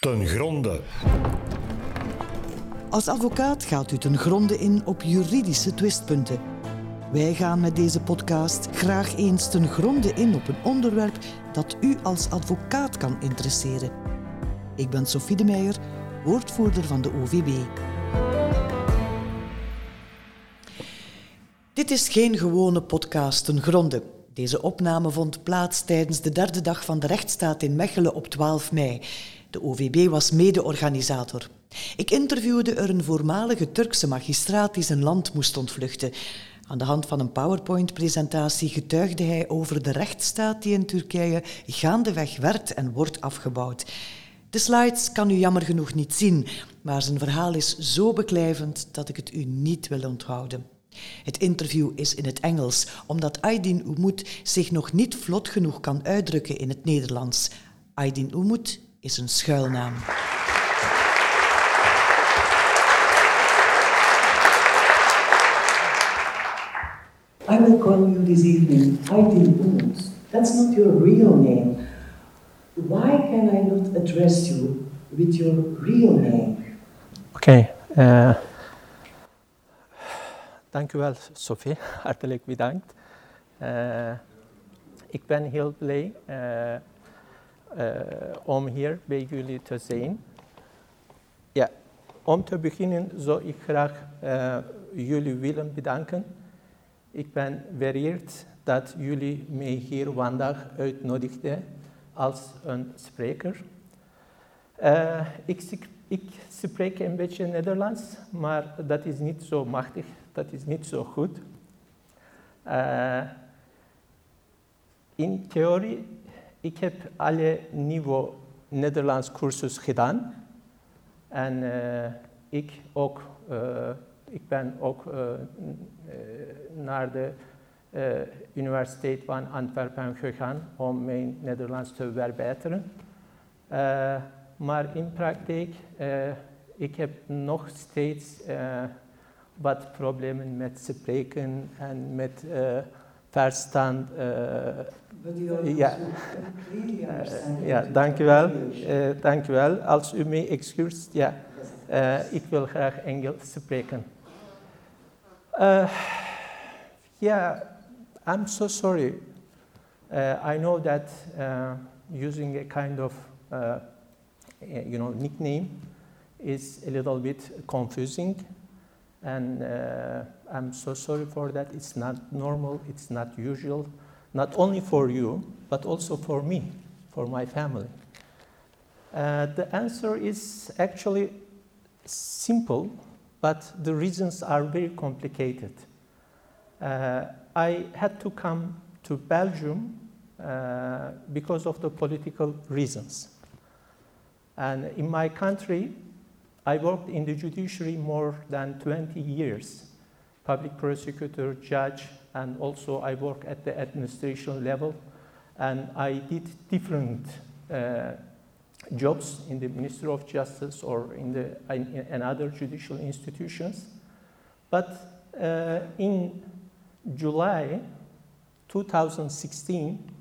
Ten gronde. Als advocaat gaat u ten gronde in op juridische twistpunten. Wij gaan met deze podcast graag eens ten gronde in op een onderwerp dat u als advocaat kan interesseren. Ik ben Sophie de Meijer, woordvoerder van de OVB. Dit is geen gewone podcast ten gronde. Deze opname vond plaats tijdens de derde dag van de rechtsstaat in Mechelen op 12 mei. De OVB was mede-organisator. Ik interviewde er een voormalige Turkse magistraat die zijn land moest ontvluchten. Aan de hand van een PowerPoint-presentatie getuigde hij over de rechtsstaat die in Turkije gaandeweg werd en wordt afgebouwd. De slides kan u jammer genoeg niet zien, maar zijn verhaal is zo beklijvend dat ik het u niet wil onthouden. Het interview is in het Engels, omdat Aydin Umut zich nog niet vlot genoeg kan uitdrukken in het Nederlands. Aydin Umut is een schuilnaam. I will call you this evening Aydin Umut. That's not your real name. Why can I not address you with your real name? Oké. eh, dank u wel, Sophie. Hartelijk bedankt. Eh, ik ben heel blij eh, eh, om hier bij jullie te zijn. Ja, om te beginnen zou ik graag eh, jullie willen bedanken. Ik ben vereerd dat jullie mij hier vandaag uitnodigden als een spreker. Eh, ik, sp- ik spreek een beetje Nederlands, maar dat is niet zo machtig, dat is niet zo goed. Eh, in theorie, ik heb alle niveau Nederlands cursus gedaan. En eh, ik, ook, eh, ik ben ook eh, naar de Universiteit van Antwerpen gegaan om mijn Nederlands te verbeteren. Maar in praktijk, ik heb nog steeds wat problemen met spreken en met verstand. Ja. Ja, dankjewel. Uh, dankjewel. Als u mij excuseert, ja, eh, ik wil graag Engels spreken. Uh, yeah, I'm so sorry. Uh, I know that uh, using a kind of, uh, you know, nickname is a little bit confusing, and uh, I'm so sorry for that. It's not normal. It's not usual, not only for you, but also for me, for my family. Uh, the answer is actually simple, but the reasons are very complicated. Uh, I had to come to Belgium uh, because of the political reasons. And in my country, I worked in the judiciary more than 20 years, public prosecutor, judge, and also I work at the administration level. And I did different uh, jobs in the Ministry of Justice or in, the, in, in other judicial institutions. But uh, in July 2016,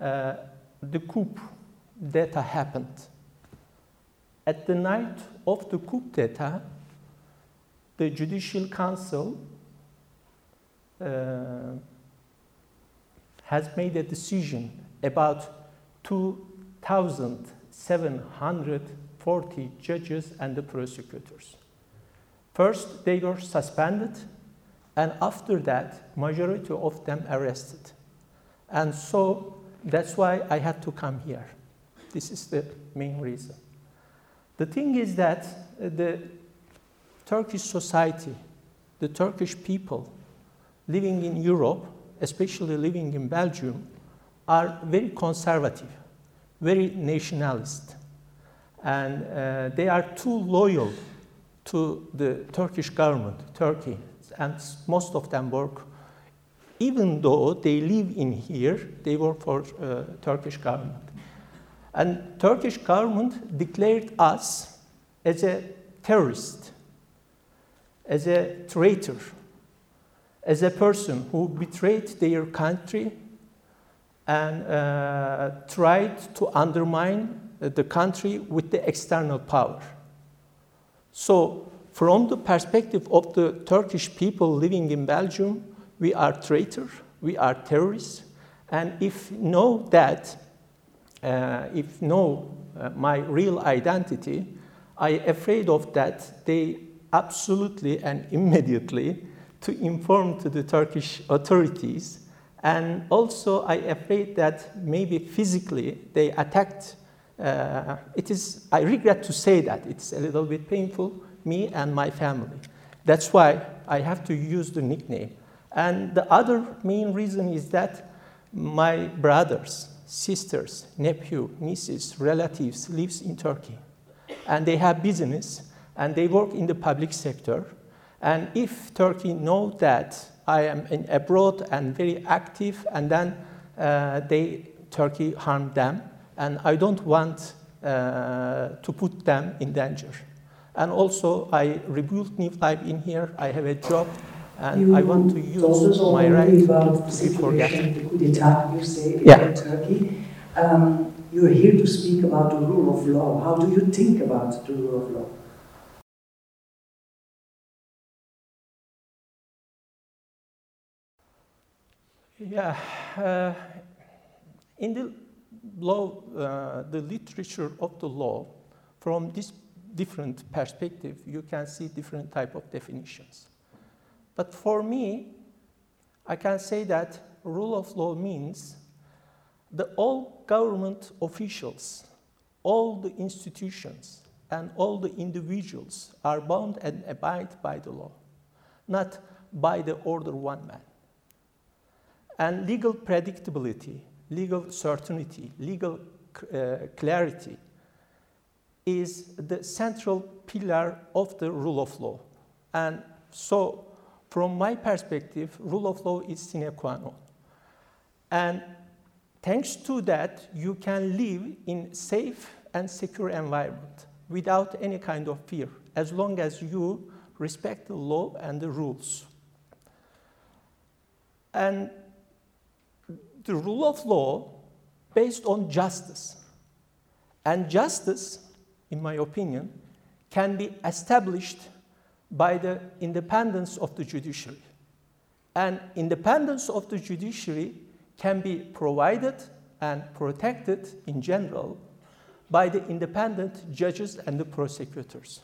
uh, the coup d'etat happened. At the night of the coup d'etat, the Judicial Council has made a decision about 2,740 judges and the prosecutors. First, they were suspended, and after that, majority of them arrested. And so that's why I had to come here. This is the main reason. The thing is that uh, the Turkish society, the Turkish people living in Europe, especially living in Belgium, are very conservative, very nationalist. And uh, they are too loyal to the Turkish government, Turkey, and most of them work, even though they live in here, they work for uh, Turkish government. And Turkish government declared us as a terrorist, as a traitor, as a person who betrayed their country and uh, tried to undermine the country with the external power. So, from the perspective of the Turkish people living in Belgium, we are traitors, we are terrorists, and if know that, uh, if know uh, my real identity, I afraid of that they absolutely and immediately to inform to the Turkish authorities. And also I afraid that maybe physically they attacked. Uh, it is, I regret to say that, it's a little bit painful, me and my family. That's why I have to use the nickname. And the other main reason is that my brothers, sisters, nephew, nieces, relatives lives in Turkey. And they have business and they work in the public sector. And if Turkey know that I am in abroad and very active, and then uh, they Turkey harm them, and I don't want uh, to put them in danger. And also, I rebuilt new life in here. I have a job, and you I want to use my right about to be forgotten. The coup you say, Yeah. in Turkey. Um, you're here to speak about the rule of law. How do you think about the rule of law? Yeah, uh, in the law, uh, the literature of the law, from this different perspective, you can see different type of definitions. But for me, I can say that rule of law means the all government officials, all the institutions, and all the individuals are bound and abide by the law, not by the order one man. And legal predictability, legal certainty, legal uh, clarity is the central pillar of the rule of law. And so, from my perspective, rule of law is sine qua non. And thanks to that, you can live in safe and secure environment without any kind of fear, as long as you respect the law and the rules. And the rule of law based on justice. And justice, in my opinion, can be established by the independence of the judiciary. And independence of the judiciary can be provided and protected in general by the independent judges and the prosecutors.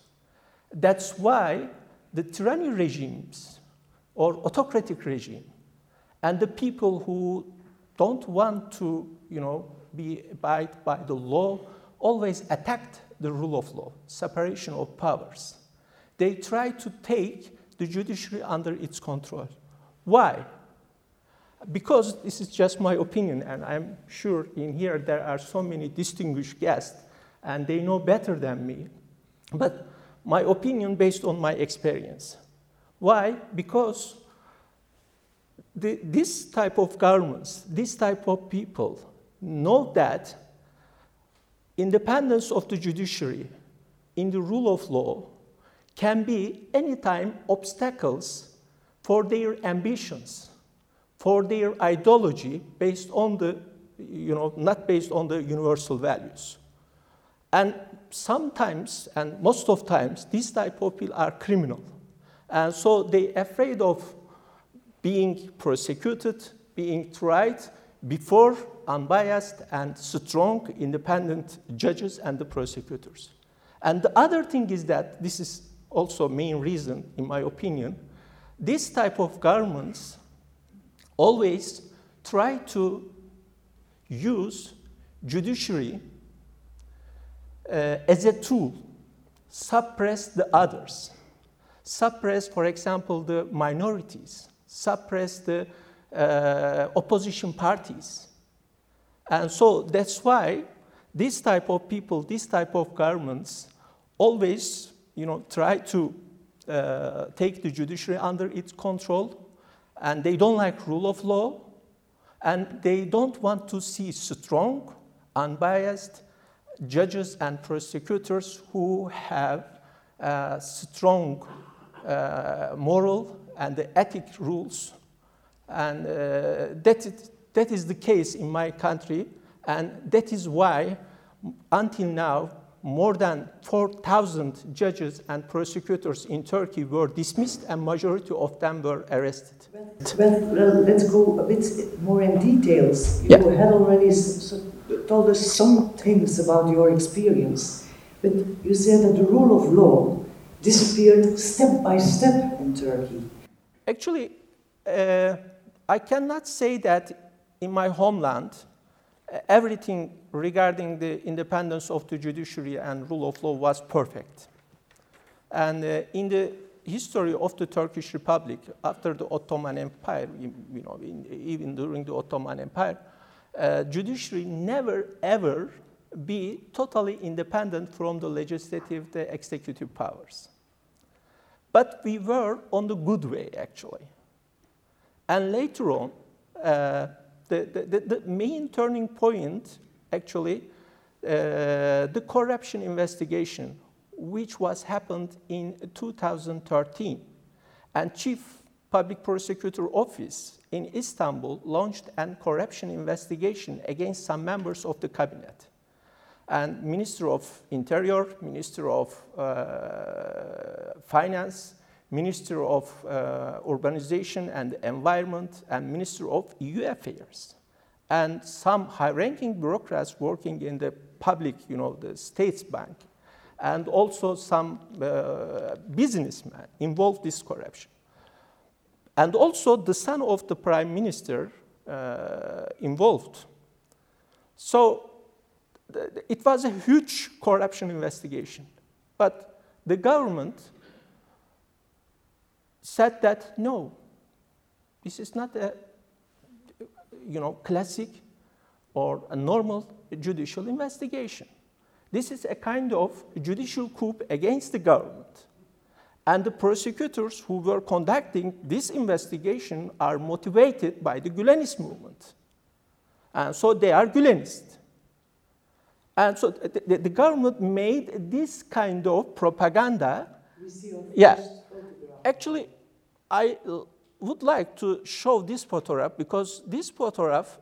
That's why the tyranny regimes or autocratic regime and the people who don't want to, you know, be abide by the law always attacked the rule of law, separation of powers. They try to take the judiciary under its control. Why? Because this is just my opinion, and I'm sure in here there are so many distinguished guests, and they know better than me. But my opinion based on my experience. Why? Because the, this type of governments, this type of people know that independence of the judiciary in the rule of law can be anytime obstacles for their ambitions, for their ideology based on the, you know, not based on the universal values. And sometimes, and most of times, these type of people are criminal. And so they are afraid of being prosecuted, being tried before unbiased and strong independent judges and the prosecutors. And the other thing is that this is also main reason, in my opinion, this type of governments always try to use judiciary uh, as a tool, suppress the others, suppress, for example, the minorities, suppress the uh, opposition parties. And so that's why this type of people, this type of governments always you know, try to uh, take the judiciary under its control, and they don't like rule of law, and they don't want to see strong, unbiased judges and prosecutors who have uh, strong uh, moral and the ethic rules. And uh, that, is, that is the case in my country, and that is why until now, more than 4,000 judges and prosecutors in Turkey were dismissed and majority of them were arrested. Well, well let's go a bit more in details. You Yeah. had already told us some things about your experience, but you said that the rule of law disappeared step by step in Turkey. Actually, uh, I cannot say that in my homeland uh, everything regarding the independence of the judiciary and rule of law was perfect. And uh, in the history of the Turkish Republic after the Ottoman Empire, you, know, in, even during the Ottoman Empire, uh, judiciary never ever be totally independent from the legislative, the executive powers. But we were on the good way, actually. And later on, uh, the, the, the, main turning point, actually, uh, the corruption investigation, which was happened in 2013. And Chief Public Prosecutor Office in Istanbul launched an corruption investigation against some members of the cabinet and Minister of Interior, Minister of uh, Finance, Minister of uh, Urbanization and Environment, and Minister of EU Affairs, and some high-ranking bureaucrats working in the public, you know, the States Bank, and also some uh, businessmen involved this corruption. And also the son of the prime minister uh, involved. So it was a huge corruption investigation. But the government said that no, this is not a you know, classic or a normal judicial investigation. This is a kind of judicial coup against the government. And the prosecutors who were conducting this investigation are motivated by the Gülenist movement. And so they are Gülenist. And so the, the- the government made this kind of propaganda. Yeah. Actually, I would like to show this photograph because this photograph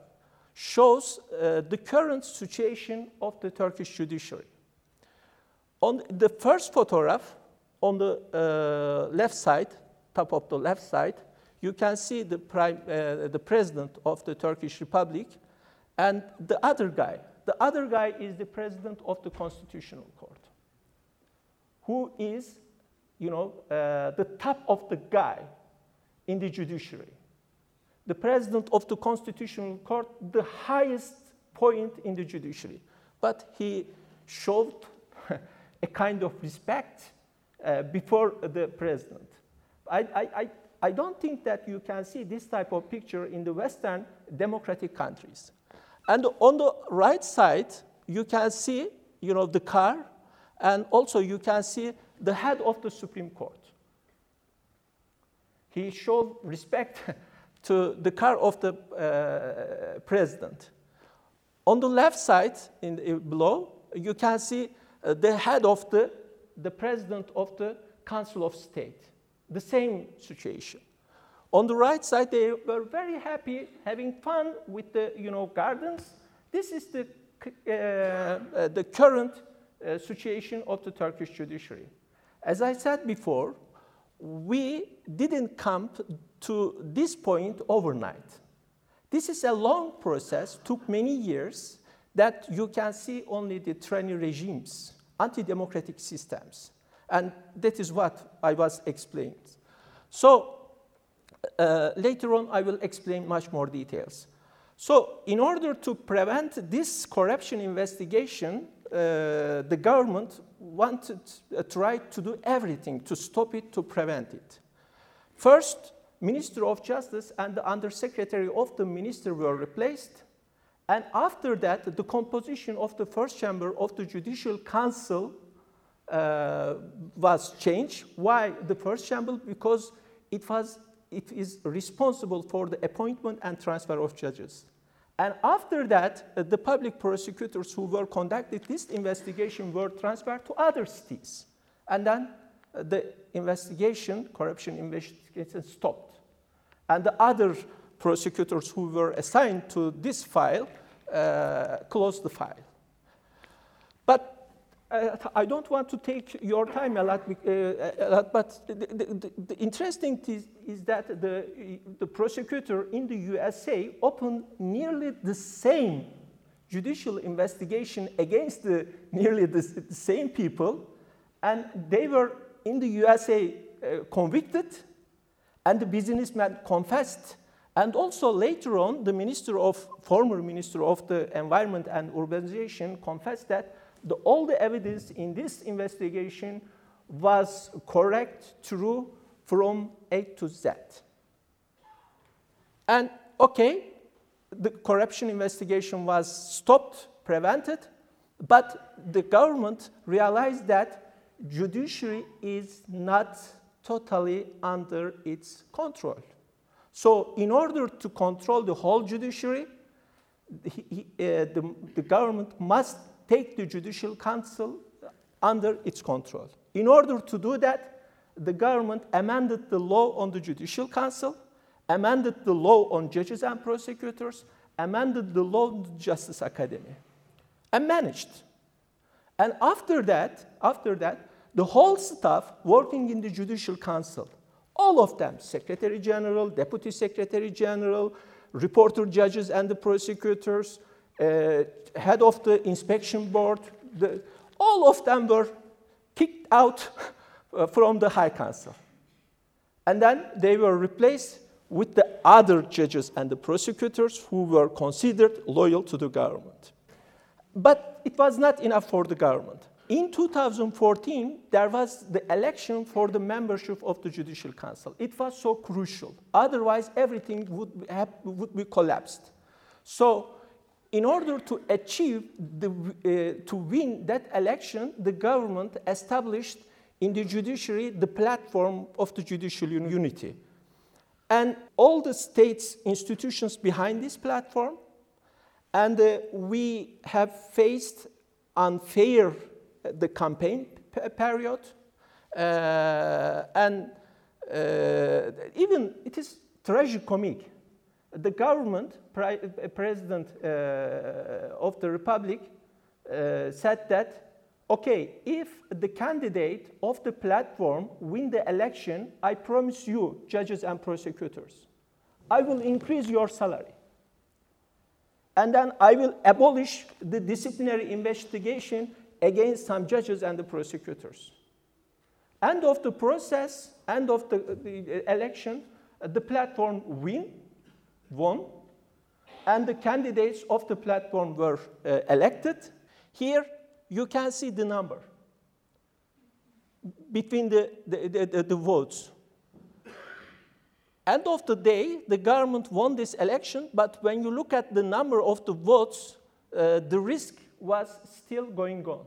shows uh, the current situation of the Turkish judiciary. On the first photograph, on the uh, left side, top of the left side, you can see the, prime, uh, the president of the Turkish Republic and the other guy. The other guy is the president of the Constitutional Court, who is, you know, uh, the top of the guy in the judiciary. The president of the Constitutional Court, the highest point in the judiciary. But he showed a kind of respect uh, before the president. I, I, I, I don't think that you can see this type of picture in the Western democratic countries. And on the right side, you can see, you know, the car, and also you can see the head of the Supreme Court. He showed respect to the car of the uh, president. On the left side, in the, below, you can see uh, the head of the, the president of the Council of State. The same situation. On the right side, they were very happy, having fun with the you know, gardens. This is the, uh, uh, the current uh, situation of the Turkish judiciary. As I said before, we didn't come to this point overnight. This is a long process, took many years, that you can see only the tyranny regimes, anti-democratic systems. And that is what I was explaining. So uh, later on, I will explain much more details. So, in order to prevent this corruption investigation, uh, the government wanted, uh, tried to do everything to stop it, to prevent it. First, Minister of Justice and the Undersecretary of the Minister were replaced. And after that, the composition of the first chamber of the Judicial Council uh, was changed. Why the first chamber? Because it was it is responsible for the appointment and transfer of judges. And after that, uh, the public prosecutors who were conducting this investigation were transferred to other cities. And then uh, the investigation, corruption investigation stopped. And the other prosecutors who were assigned to this file uh, closed the file. I don't want to take your time a lot, uh, a lot but the, the, the interesting thing is, that the, the prosecutor in the USA opened nearly the same judicial investigation against the, nearly the, the same people, and they were in the USA uh, convicted, and the businessman confessed. And also later on, the minister of, former minister of the environment and urbanization confessed that the, all the evidence in this investigation was correct, true, from A to Z. And okay, the corruption investigation was stopped, prevented, but the government realized that judiciary is not totally under its control. So in order to control the whole judiciary, uh, the, the government must take the Judicial Council under its control. In order to do that, the government amended the law on the Judicial Council, amended the law on judges and prosecutors, amended the law on the Justice Academy, and managed. And after that, after that, the whole staff working in the Judicial Council, all of them, Secretary General, Deputy Secretary General, reporter judges and the prosecutors, head of the inspection board, the, all of them were kicked out uh, from the High Council. And then they were replaced with the other judges and the prosecutors who were considered loyal to the government. But it was not enough for the government. In 2014, there was the election for the membership of the Judicial Council. It was so crucial. Otherwise, everything would, have, would be collapsed. So in order to achieve, the, uh, to win that election, the government established in the judiciary the platform of the judicial unity. And all the states' institutions behind this platform, and uh, we have faced unfair uh, the campaign period, uh, and uh, even it is tragicomic the government, uh, president uh, of the republic, uh, said that, okay, if the candidate of the platform win the election, I promise you, judges and prosecutors, I will increase your salary. And then I will abolish the disciplinary investigation against some judges and the prosecutors. End of the process, end of the, the election, the platform win, won, and the candidates of the platform were uh, elected. Here you can see the number between the, the, the, the, votes. End of the day, the government won this election, but when you look at the number of the votes, uh, the risk was still going on.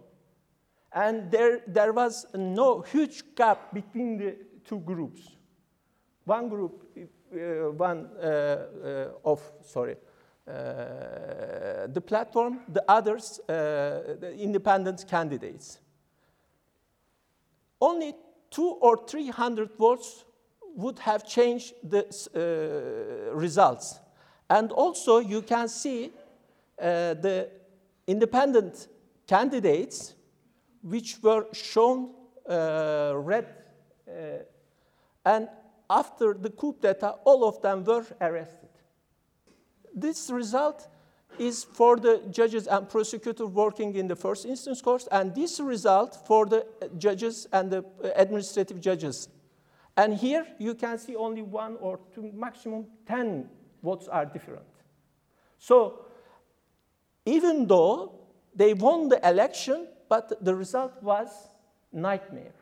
And there, there was no huge gap between the two groups. One group one uh, uh, of, sorry, the platform, the others, the independent candidates. Only two or three hundred votes would have changed the uh, results. And also, you can see uh, the independent candidates, which were shown uh, red, and after the coup d'etat, all of them were arrested. This result is for the judges and prosecutors working in the first instance courts, and this result for the judges and the administrative judges. And here you can see only one or two, maximum 10 votes are different. So even though they won the election, but the result was nightmare.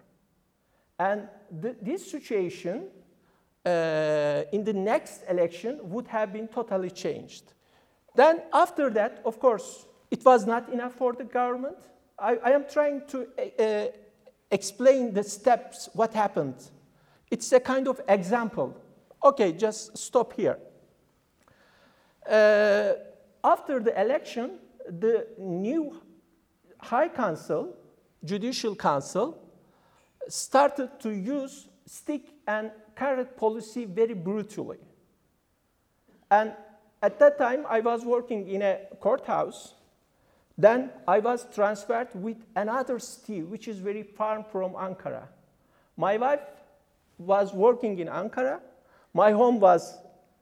And th this situation in the next election would have been totally changed. Then after that, of course, it was not enough for the government. I, I am trying to uh, explain the steps, what happened. It's a kind of example. Okay, just stop here. Uh, after the election, the new High Council, Judicial Council, started to use stick and carrot policy very brutally. And at that time, I was working in a courthouse. Then I was transferred with another city, which is very far from Ankara. My wife was working in Ankara. My home was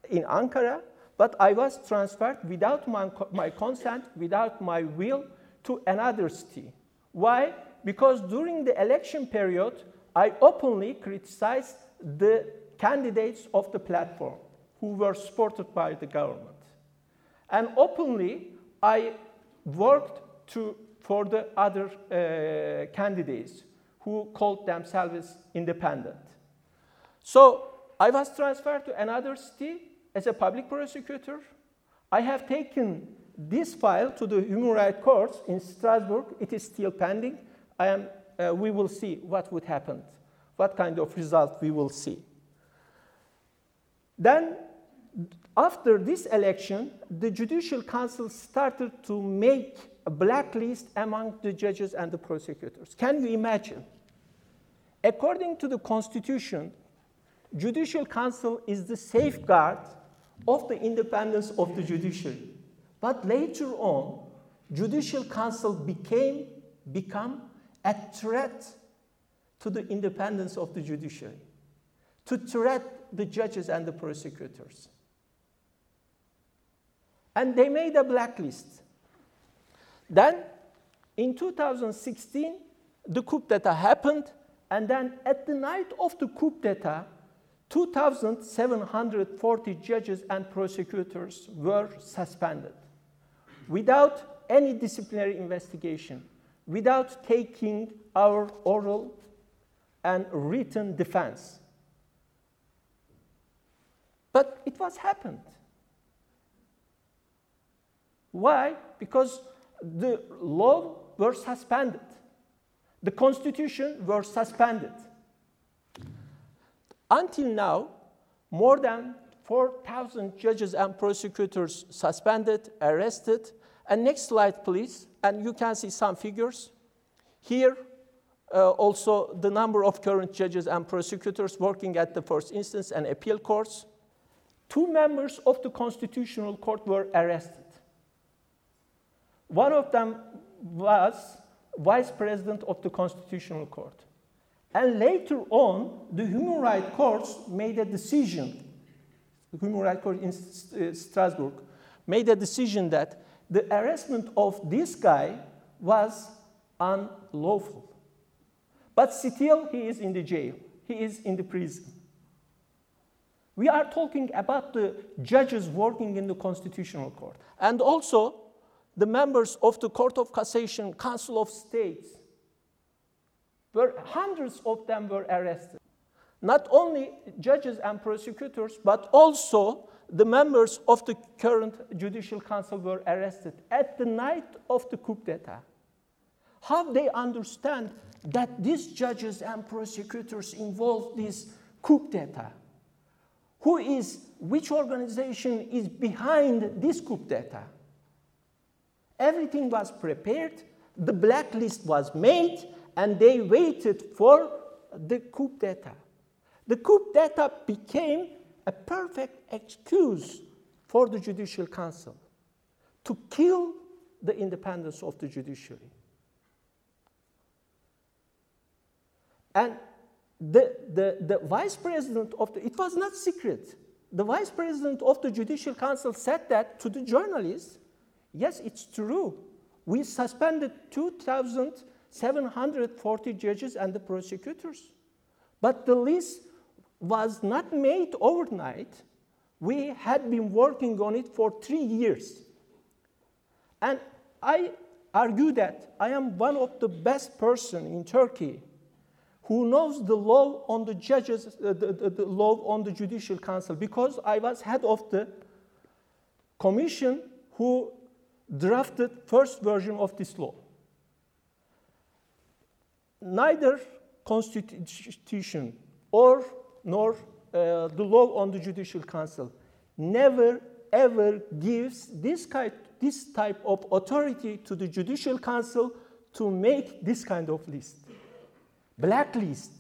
in Ankara, but I was transferred without my, my consent, without my will, to another city. Why? Because during the election period, I openly criticized the candidates of the platform who were supported by the government. And openly, I worked to, for the other uh, candidates who called themselves independent. So I was transferred to another city as a public prosecutor. I have taken this file to the Human Rights Court in Strasbourg. It is still pending. I am, uh, we will see what would happen, what kind of result we will see. Then after this election, the Judicial Council started to make a blacklist among the judges and the prosecutors. Can you imagine? According to the Constitution, Judicial Council is the safeguard of the independence of the judiciary. But later on, Judicial Council became become a threat to the independence of the judiciary, to threat the judges and the prosecutors. And they made a blacklist. Then, in 2016, the coup d'etat happened, and then at the night of the coup d'etat, 2,740 judges and prosecutors were suspended without any disciplinary investigation, without taking our oral and written defense. But it was happened. Why? Because the law were suspended. The constitution were suspended. Until now, more than 4,000 judges and prosecutors suspended, arrested. And next slide, please. And you can see some figures. Here, uh, also the number of current judges and prosecutors working at the first instance and appeal courts. Two members of the Constitutional Court were arrested. One of them was vice president of the Constitutional Court. And later on, the Human Rights Court made a decision, the Human Rights Court in uh, Strasbourg made a decision that the arrestment of this guy was unlawful. But still, he is in the jail, he is in the prison. We are talking about the judges working in the Constitutional Court. And also, the members of the Court of Cassation, Council of States, where hundreds of them were arrested. Not only judges and prosecutors, but also the members of the current Judicial Council were arrested at the night of the coup d'etat. How they understand that these judges and prosecutors involved this coup d'etat? Who is, which organization is behind this coup d'etat? Everything was prepared, the blacklist was made, and they waited for the coup d'etat. The coup d'etat became a perfect excuse for the Judicial Council to kill the independence of the judiciary. And the, the, the vice president of the, it was not secret. The vice president of the Judicial Council said that to the journalists. Yes, it's true. We suspended 2,740 judges and the prosecutors. But the list was not made overnight. We had been working on it for three years. And I argue that I am one of the best person in Turkey who knows the law on the judges, uh, the, the, the law on the judicial council, because I was head of the commission who drafted first version of this law. Neither constitution or nor uh, the law on the judicial council never ever gives this, kind, this type of authority to the judicial council to make this kind of list blacklist.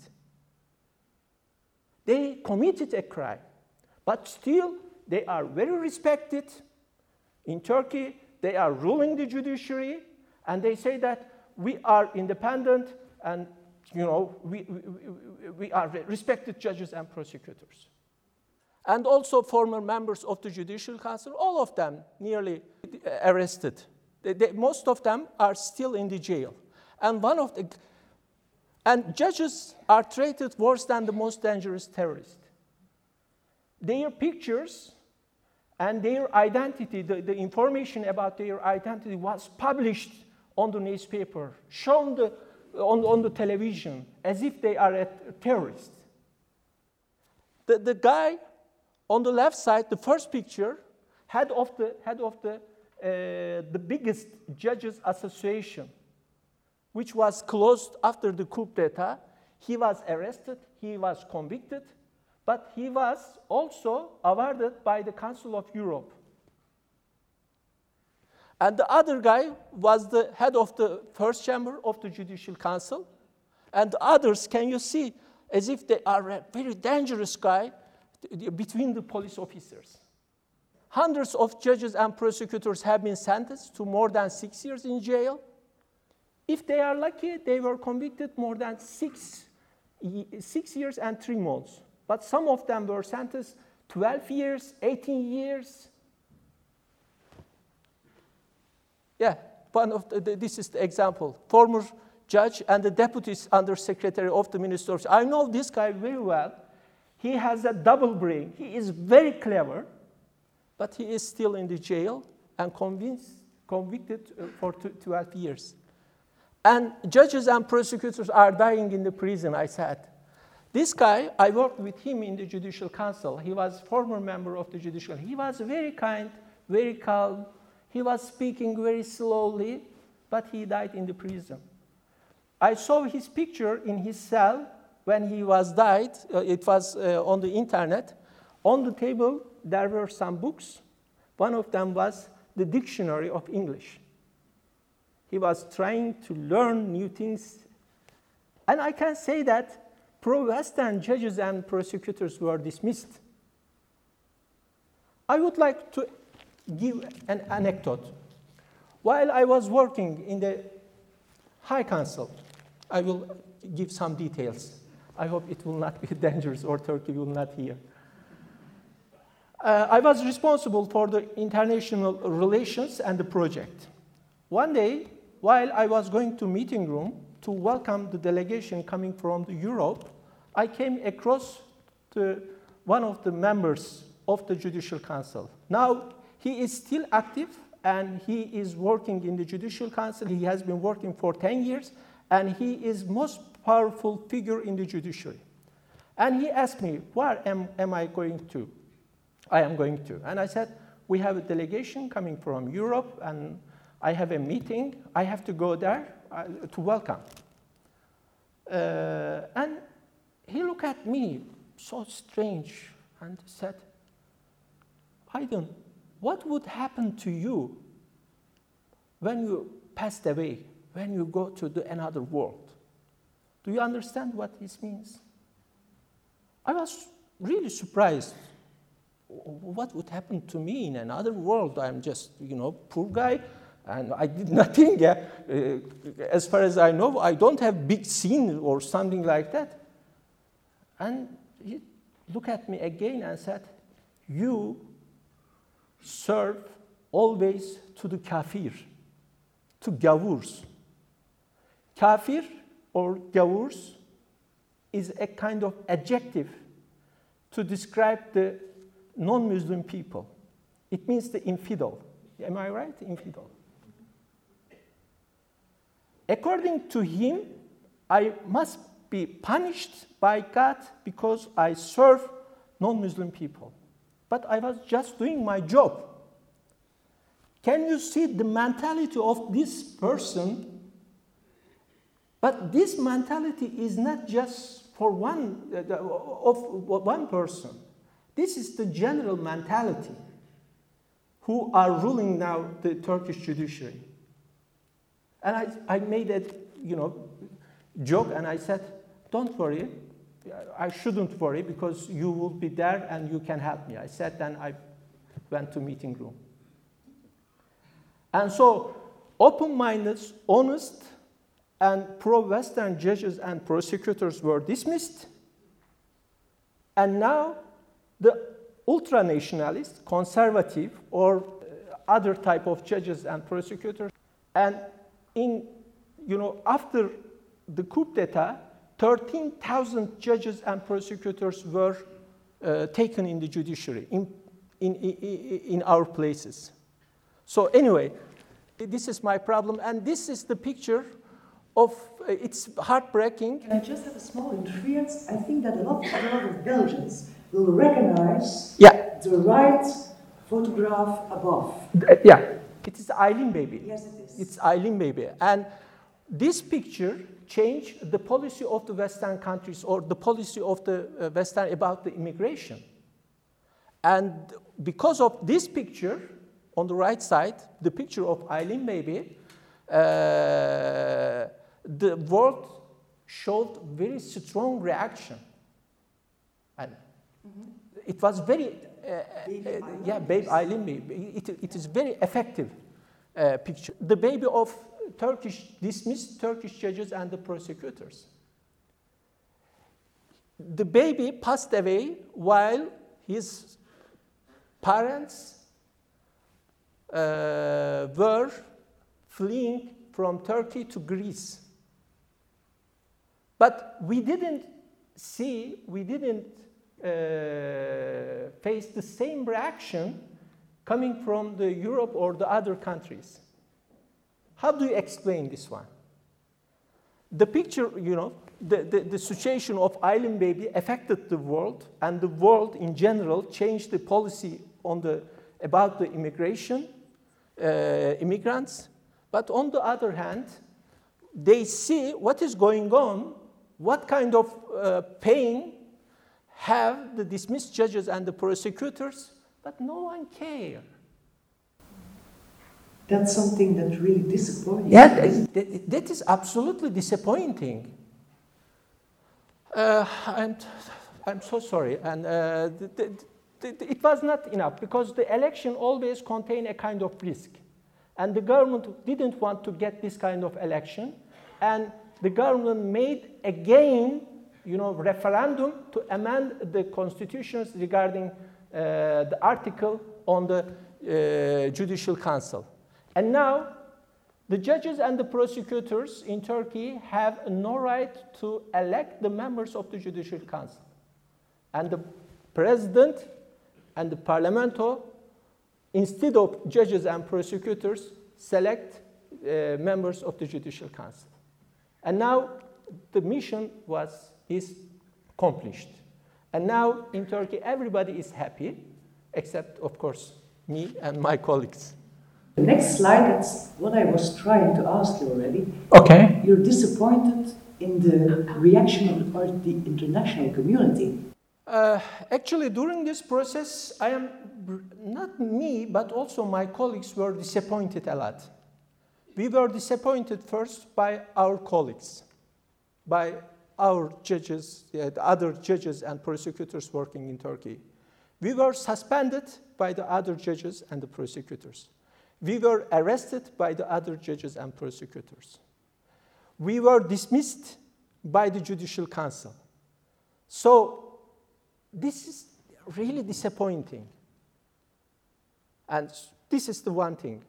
They committed a crime, but still they are very respected. In Turkey, they are ruling the judiciary, And they say that we are independent and you know, we, we, we are respected judges and prosecutors. And also former members of the Judicial Council, all of them nearly arrested. They, they, most of them are still in the jail. And one of the and judges are treated worse than the most dangerous terrorists. Their pictures and their identity, the, the information about their identity was published on the newspaper, shown the, on, on the television as if they are a terrorist. The, the guy on the left side, the first picture, head of the, head of the, uh, the biggest judges association, which was closed after the coup d'etat. He was arrested, he was convicted, but he was also awarded by the Council of Europe. And the other guy was the head of the first chamber of the Judicial Council. And the others, can you see, as if they are a very dangerous guy between the police officers. Hundreds of judges and prosecutors have been sentenced to more than six years in jail. If they are lucky, they were convicted more than six, six years and three months. But some of them were sentenced 12 years, 18 years. Yeah, one of the, this is the example. Former judge and the deputy undersecretary of the Ministry of I know this guy very well. He has a double brain. He is very clever, but he is still in the jail and convinced, convicted uh, for 12 years. And judges and prosecutors are dying in the prison, I said. This guy, I worked with him in the Judicial Council. He was former member of the Judicial. He was very kind, very calm. He was speaking very slowly, but he died in the prison. I saw his picture in his cell when he was died. Uh, it was uh, on the internet. On the table, there were some books. One of them was the Dictionary of English. He was trying to learn new things. And I can say that pro-Western judges and prosecutors were dismissed. I would like to give an anecdote. While I was working in the High Council, I will give some details. I hope it will not be dangerous or Turkey will not hear. Uh, I was responsible for the international relations and the project. One day, while I was going to meeting room to welcome the delegation coming from Europe, I came across one of the members of the Judicial Council. Now, he is still active and he is working in the Judicial Council. He has been working for 10 years and he is most powerful figure in the judiciary. And he asked me, where am, am I going to? I am going to. And I said, we have a delegation coming from Europe and I have a meeting. I have to go there uh, to welcome. Uh, and he looked at me so strange and said, Aydın, what would happen to you when you passed away, when you go to the, another world? Do you understand what this means? I was really surprised. What would happen to me in another world? I'm just, you know, poor guy, and I did nothing. Uh, as far as I know, I don't have big sin or something like that. And he looked at me again and said, You serve always to the kafir, to gavurs. Kafir or gavurs is a kind of adjective to describe the non Muslim people. It means the infidel. Am I right? Infidel. According to him, I must be punished by God because I serve non Muslim people but I was just doing my job. Can you see the mentality of this person? But this mentality is not just for one uh, of one person. This is the general mentality who are ruling now the Turkish judiciary. And I, I made a you know joke and I said, don't worry, I shouldn't worry because you will be there and you can help me. I said, then I went to meeting room. And so open minded, honest, and pro Western judges and prosecutors were dismissed. And now the ultra nationalist, conservative, or uh, other type of judges and prosecutors. And in, you know, after the coup d'etat, 13,000 judges and prosecutors were uh, taken in the judiciary in, in, in, our places. So anyway, this is my problem, and this is the picture of uh, it's heartbreaking. Can I just have a small interference? I think that a lot, a lot of Belgians will recognize Yeah, the right photograph above. uh, yeah, it is Aylan baby. Yes, it is. It's Aylan baby, and this picture changed the policy of the Western countries or the policy of the uh, Western about the immigration. And because of this picture on the right side, the picture of Aylan baby, uh, the world showed very strong reaction. And it was very, uh, uh, yeah, babe Aylan baby. It, it is very effective uh, picture. The baby of Turkish dismissed Turkish judges and the prosecutors. The baby passed away while his parents uh, were fleeing from Turkey to Greece. But we didn't see, we didn't uh, face the same reaction coming from the Europe or the other countries. How do you explain this one? The picture, you know, the, the, the situation of Aylan Baby affected the world, and the world in general changed the policy on the, about the immigration, uh, immigrants. But on the other hand, they see what is going on, what kind of uh, pain have the dismissed judges and the prosecutors, but no one cares. That's something that really disappoints. Yeah, that, that- that is absolutely disappointing. Uh, and I'm so sorry. And uh, th- th- th- th- it was not enough because the election always contain a kind of risk. And the government didn't want to get this kind of election. And the government made again, you know, referendum to amend the constitutions regarding uh, the article on the uh, judicial council. And now the judges and the prosecutors in Turkey have no right to elect the members of the Judicial Council. And the president and the parlamento, instead of judges and prosecutors, select uh, members of the Judicial Council. And now the mission was, is accomplished. And now in Turkey, everybody is happy, except, of course, me and my colleagues. The next slide, that's what I was trying to ask you already. Okay. You're disappointed in the reaction of the, the international community. Uh, actually, during this process, I am not me, but also my colleagues were disappointed a lot. We were disappointed first by our colleagues, by our judges, the other judges and prosecutors working in Turkey. We were suspended by the other judges and the prosecutors. We were arrested by the other judges and prosecutors. We were dismissed by the Judicial Council. So this is really disappointing. And this is the one thing.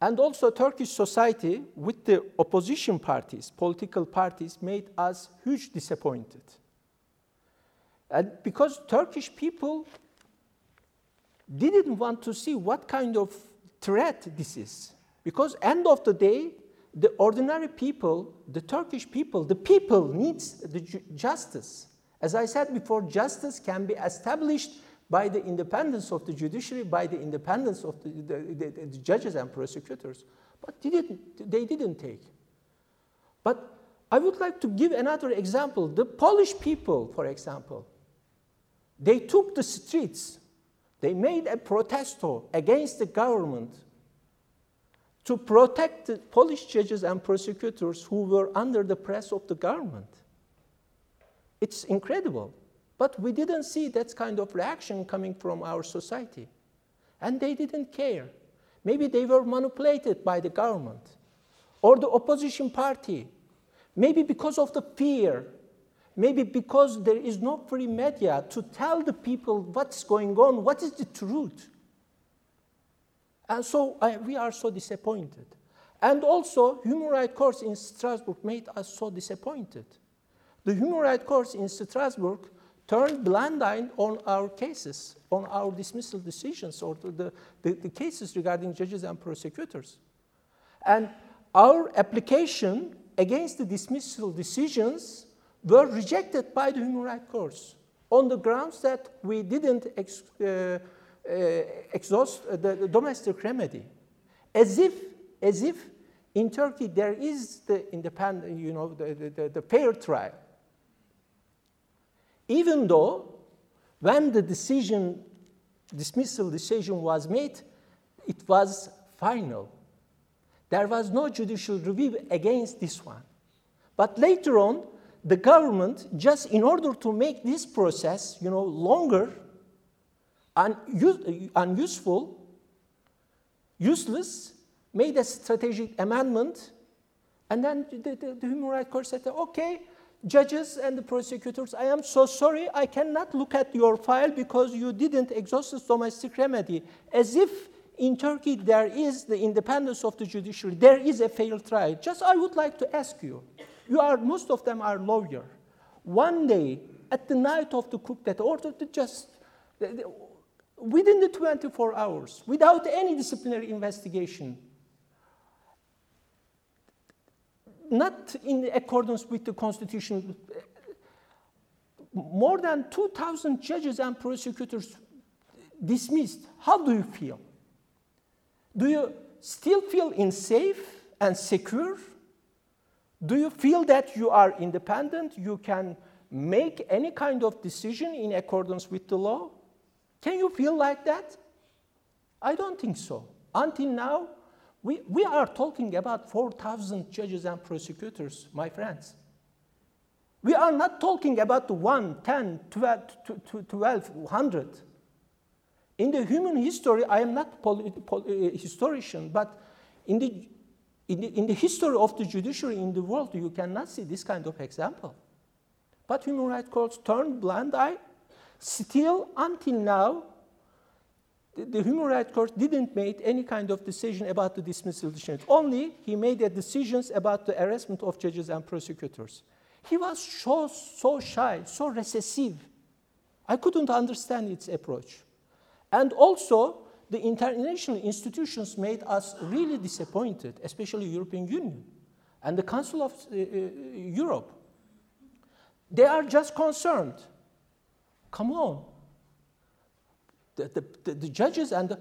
And also, Turkish society, with the opposition parties, political parties, made us huge disappointed. And because Turkish people didn't want to see what kind of threat this is. Because end of the day, the ordinary people, the Turkish people, the people needs the ju- justice. As I said before, justice can be established by the independence of the judiciary, by the independence of the, the, the- the judges and prosecutors. But they didn't, they didn't take. But I would like to give another example. The Polish people, for example, they took the streets. They made a protesto against the government to protect the Polish judges and prosecutors who were under the press of the government. It's incredible. But we didn't see that kind of reaction coming from our society. And they didn't care. Maybe they were manipulated by the government or the opposition party. Maybe because of the fear. Maybe because there is no free media to tell the people what's going on, what is the truth. And so we are so disappointed. And also, human rights courts in Strasbourg made us so disappointed. The human rights courts in Strasbourg turned blind eye on our cases, on our dismissal decisions, or the, the, the, cases regarding judges and prosecutors. And our application against the dismissal decisions were rejected by the human rights courts on the grounds that we didn't ex, uh, uh, exhaust the, the domestic remedy, as if, as if in Turkey there is the independent, you know, the, the, the fair trial even though when the decision, dismissal decision was made, it was final. There was no judicial review against this one. But later on, the government, just in order to make this process, you know, longer, and unuseful, useless, made a strategic amendment, and then the, the, the Human Rights Court said, okay, judges and the prosecutors, I am so sorry, I cannot look at your file because you didn't exhaust the domestic remedy. As if in Turkey there is the independence of the judiciary, there is a fair trial. Just I would like to ask you, you are, most of them are lawyers. One day, at the night of the coup that ordered to just, within the 24 hours, without any disciplinary investigation, not in accordance with the Constitution. More than 2,000 judges and prosecutors dismissed. How do you feel? Do you still feel unsafe and secure? Do you feel that you are independent? You can make any kind of decision in accordance with the law? Can you feel like that? I don't think so. Until now, we, we are talking about 4,000 judges and prosecutors, my friends. We are not talking about 1, 10, 12, 1200. In the human history, I am not a uh, historian, but in the, in, the, in the history of the judiciary in the world, you cannot see this kind of example. But human rights courts turned blind eye. Still, until now, the, the Human Rights Court didn't make any kind of decision about the dismissal decision. Only he made a decisions about the arrestment of judges and prosecutors. He was so, so shy, so recessive. I couldn't understand its approach. And also, the international institutions made us really disappointed, especially European Union and the Council of uh, uh, Europe. They are just concerned. Come on, the, the, the judges and the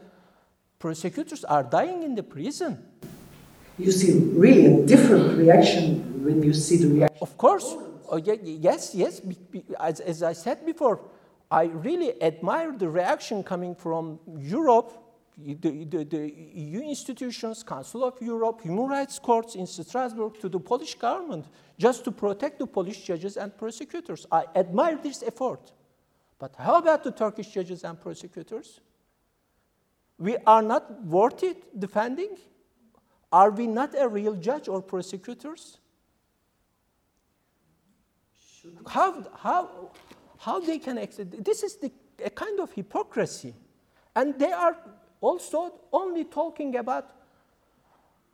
prosecutors are dying in the prison. You see really a different reaction when you see the reaction. Of course. Oh, yes, yes. As, as I said before, I really admire the reaction coming from Europe, the, the, the, EU institutions, Council of Europe, human rights courts in Strasbourg, to the Polish government, just to protect the Polish judges and prosecutors. I admire this effort. But how about the Turkish judges and prosecutors? We are not worth it defending? Are we not a real judge or prosecutors? How, how, how they can accept this is the, a kind of hypocrisy. And they are also only talking about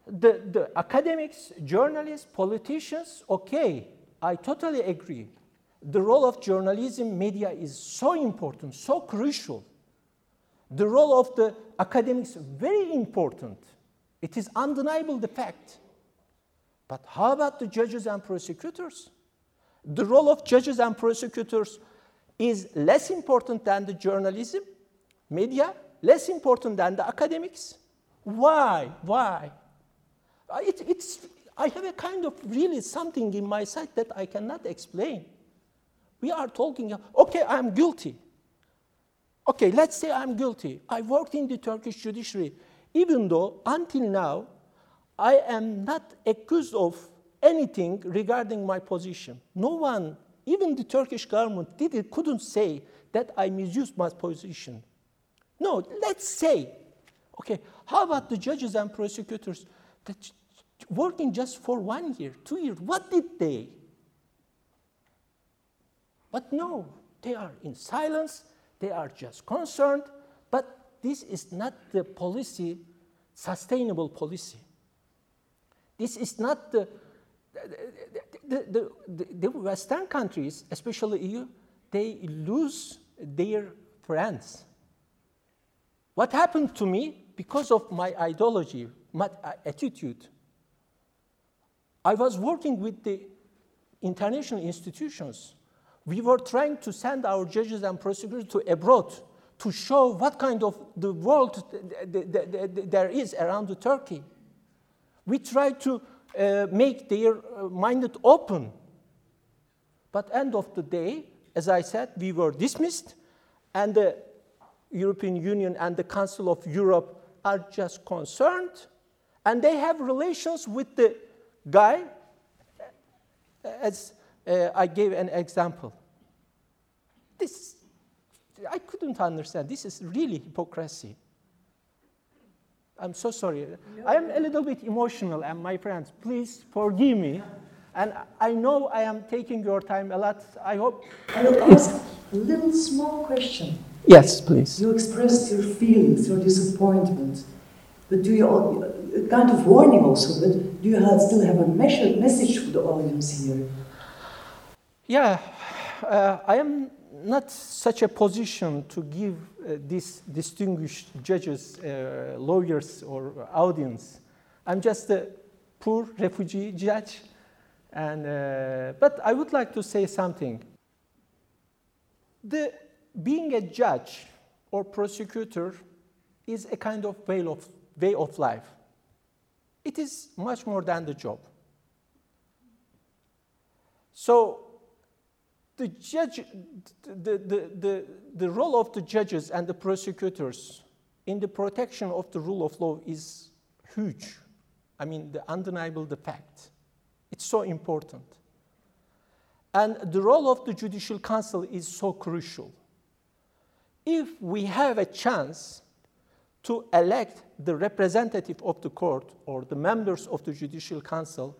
the, the academics, journalists, politicians. Okay, I totally agree the role of journalism media is so important, so crucial. The role of the academics very important. It is undeniable the fact. But how about the judges and prosecutors? The role of judges and prosecutors is less important than the journalism, media, less important than the academics. Why? Why? Uh, it, it's, I have a kind of really something in my side that I cannot explain. We are talking, okay, I'm guilty. Okay, let's say I'm guilty. I worked in the Turkish judiciary, even though until now I am not accused of anything regarding my position. No one, even the Turkish government, did it, couldn't say that I misused my position. No, let's say, Okay, how about the judges and prosecutors that working just for one year, two years? What did they? But no, they are in silence, they are just concerned, but this is not the policy, sustainable policy. This is not the, the, the, the, Western countries, especially EU, they lose their friends. What happened to me because of my ideology, my attitude? I was working with the international institutions we were trying to send our judges and prosecutors to abroad to show what kind of the world there is around Turkey. We tried to uh, make their mind minded open. But end of the day, as I said, we were dismissed, and the European Union and the Council of Europe are just concerned, and they have relations with the guy, as uh, I gave an example. This, I couldn't understand. This is really hypocrisy. I'm so sorry. I am a little bit emotional, and my friends, please forgive me. And I know I am taking your time a lot. I hope. I will ask a little small question. Yes, please. You expressed your feelings, your disappointment. But do you, a kind of warning also, but do you have, still have a message for the audience here? Yeah, uh, I am not such a position to give uh, these distinguished judges, uh, lawyers, or audience. I'm just a poor refugee judge. And, uh, but I would like to say something. The, being a judge or prosecutor is a kind of way of, way of life. It is much more than the job. So the judge, the, the, the, the role of the judges and the prosecutors in the protection of the rule of law is huge. I mean, the undeniable the fact. It's so important. And the role of the Judicial Council is so crucial. If we have a chance to elect the representative of the court or the members of the Judicial Council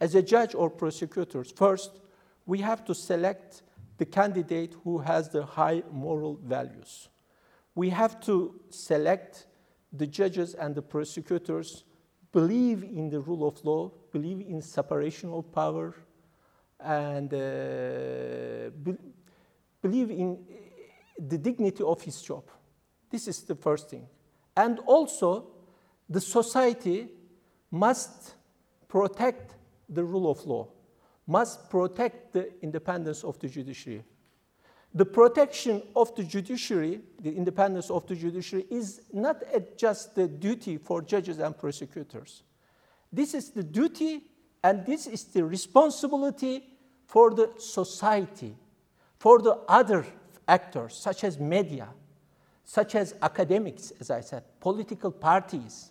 as a judge or prosecutors, first, we have to select the candidate who has the high moral values. We have to select the judges and the prosecutors believe in the rule of law, believe in separation of power, and uh, be believe in the dignity of his job. This is the first thing. And also, the society must protect the rule of law must protect the independence of the judiciary. The protection of the judiciary, the independence of the judiciary, is not just the duty for judges and prosecutors. This is the duty and this is the responsibility for the society, for the other actors, such as media, such as academics, as I said, political parties,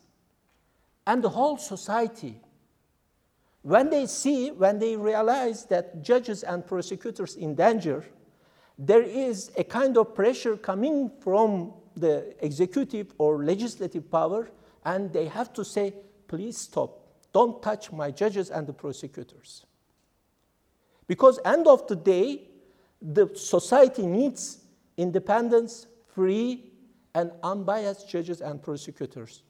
and the whole society when they see, when they realize that judges and prosecutors in danger, there is a kind of pressure coming from the executive or legislative power, and they have to say, please stop. Don't touch my judges and the prosecutors. Because end of the day, the society needs independence, free, and unbiased judges and prosecutors.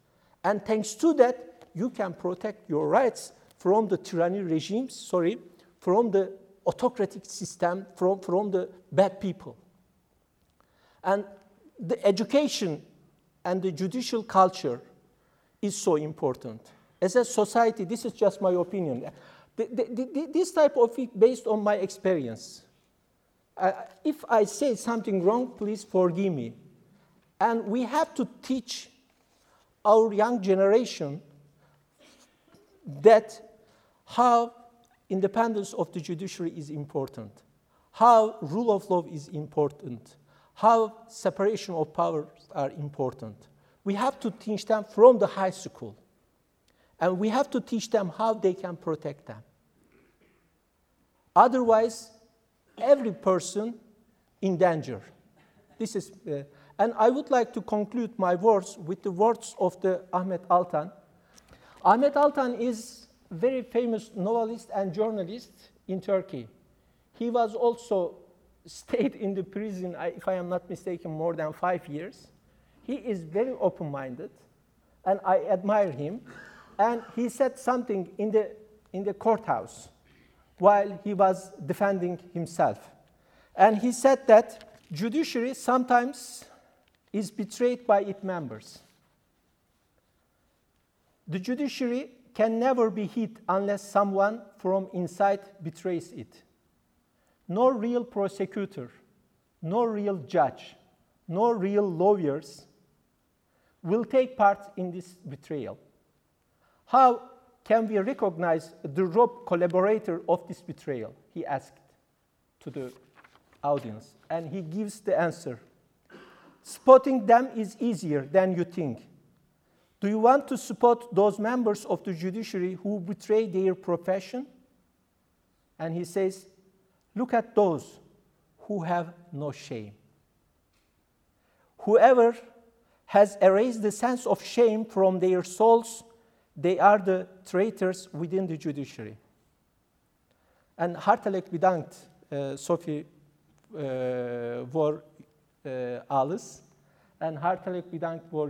And thanks to that, you can protect your rights from the tyranny regimes, sorry, from the autocratic system, from, from the bad people. And the education and the judicial culture is so important. As a society, this is just my opinion. The, the, the, this type of it based on my experience. Uh, if I say something wrong, please forgive me. And we have to teach our young generation that how independence of the judiciary is important, how rule of law is important, how separation of powers are important. We have to teach them from the high school. And we have to teach them how they can protect them. Otherwise, every person in danger. This is, uh, And I would like to conclude my words with the words of the Ahmet Altan. Ahmet Altan is very famous novelist and journalist in Turkey. He was also stayed in the prison, if I am not mistaken, more than five years. He is very open-minded, and I admire him. And he said something in the, in the courthouse while he was defending himself. And he said that judiciary sometimes is betrayed by its members. The judiciary can never be hit unless someone from inside betrays it. No real prosecutor, no real judge, no real lawyers will take part in this betrayal. How can we recognize the rogue collaborator of this betrayal? He asked to the audience, and he gives the answer. Spotting them is easier than you think. Do you want to spot those members of the judiciary who betray their profession? And he says, Look at those who have no shame. Whoever has erased the sense of shame from their souls, they are the traitors within the judiciary. En hartelijk bedankt, uh, Sofie, uh, voor uh, alles. En hartelijk bedankt voor.